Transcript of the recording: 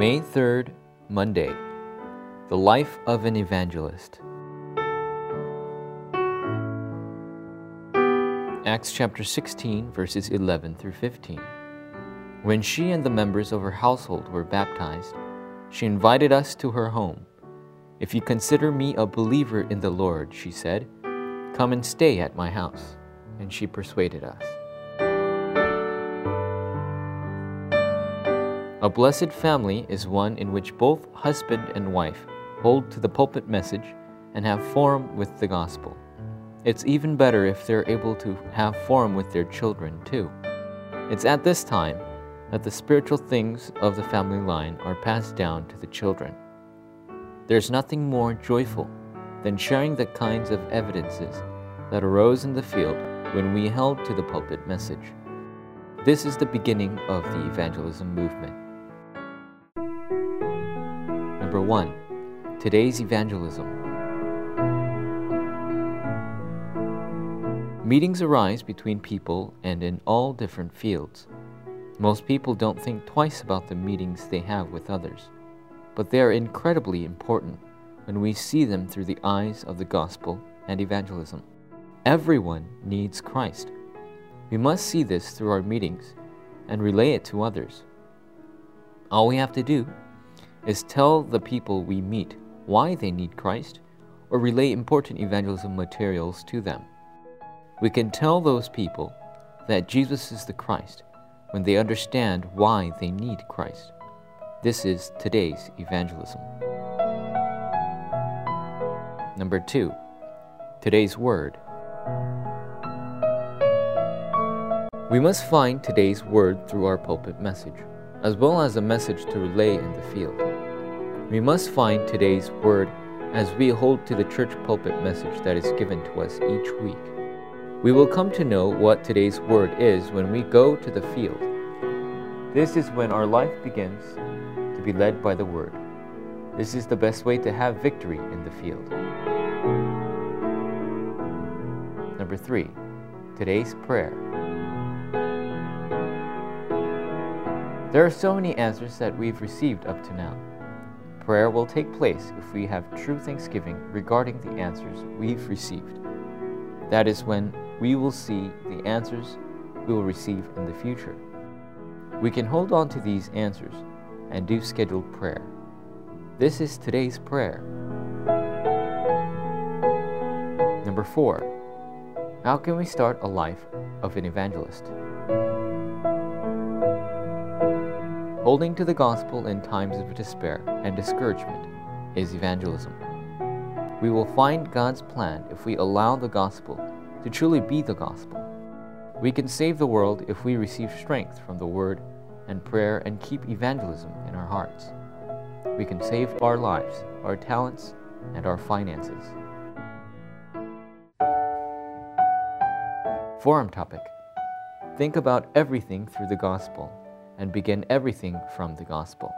May 3rd, Monday. The Life of an Evangelist. Acts chapter 16, verses 11 through 15. When she and the members of her household were baptized, she invited us to her home. If you consider me a believer in the Lord, she said, come and stay at my house. And she persuaded us. A blessed family is one in which both husband and wife hold to the pulpit message and have forum with the gospel. It's even better if they're able to have forum with their children too. It's at this time that the spiritual things of the family line are passed down to the children. There's nothing more joyful than sharing the kinds of evidences that arose in the field when we held to the pulpit message. This is the beginning of the evangelism movement. Number one, today's evangelism. Meetings arise between people and in all different fields. Most people don't think twice about the meetings they have with others, but they are incredibly important when we see them through the eyes of the gospel and evangelism. Everyone needs Christ. We must see this through our meetings and relay it to others. All we have to do is tell the people we meet why they need Christ or relay important evangelism materials to them. We can tell those people that Jesus is the Christ when they understand why they need Christ. This is today's evangelism. Number two, today's word. We must find today's word through our pulpit message, as well as a message to relay in the field. We must find today's word as we hold to the church pulpit message that is given to us each week. We will come to know what today's word is when we go to the field. This is when our life begins to be led by the word. This is the best way to have victory in the field. Number three, today's prayer. There are so many answers that we've received up to now. Prayer will take place if we have true thanksgiving regarding the answers we've received. That is when we will see the answers we will receive in the future. We can hold on to these answers and do scheduled prayer. This is today's prayer. Number four, how can we start a life of an evangelist? Holding to the gospel in times of despair and discouragement is evangelism. We will find God's plan if we allow the gospel to truly be the gospel. We can save the world if we receive strength from the word and prayer and keep evangelism in our hearts. We can save our lives, our talents, and our finances. Forum topic Think about everything through the gospel and begin everything from the gospel.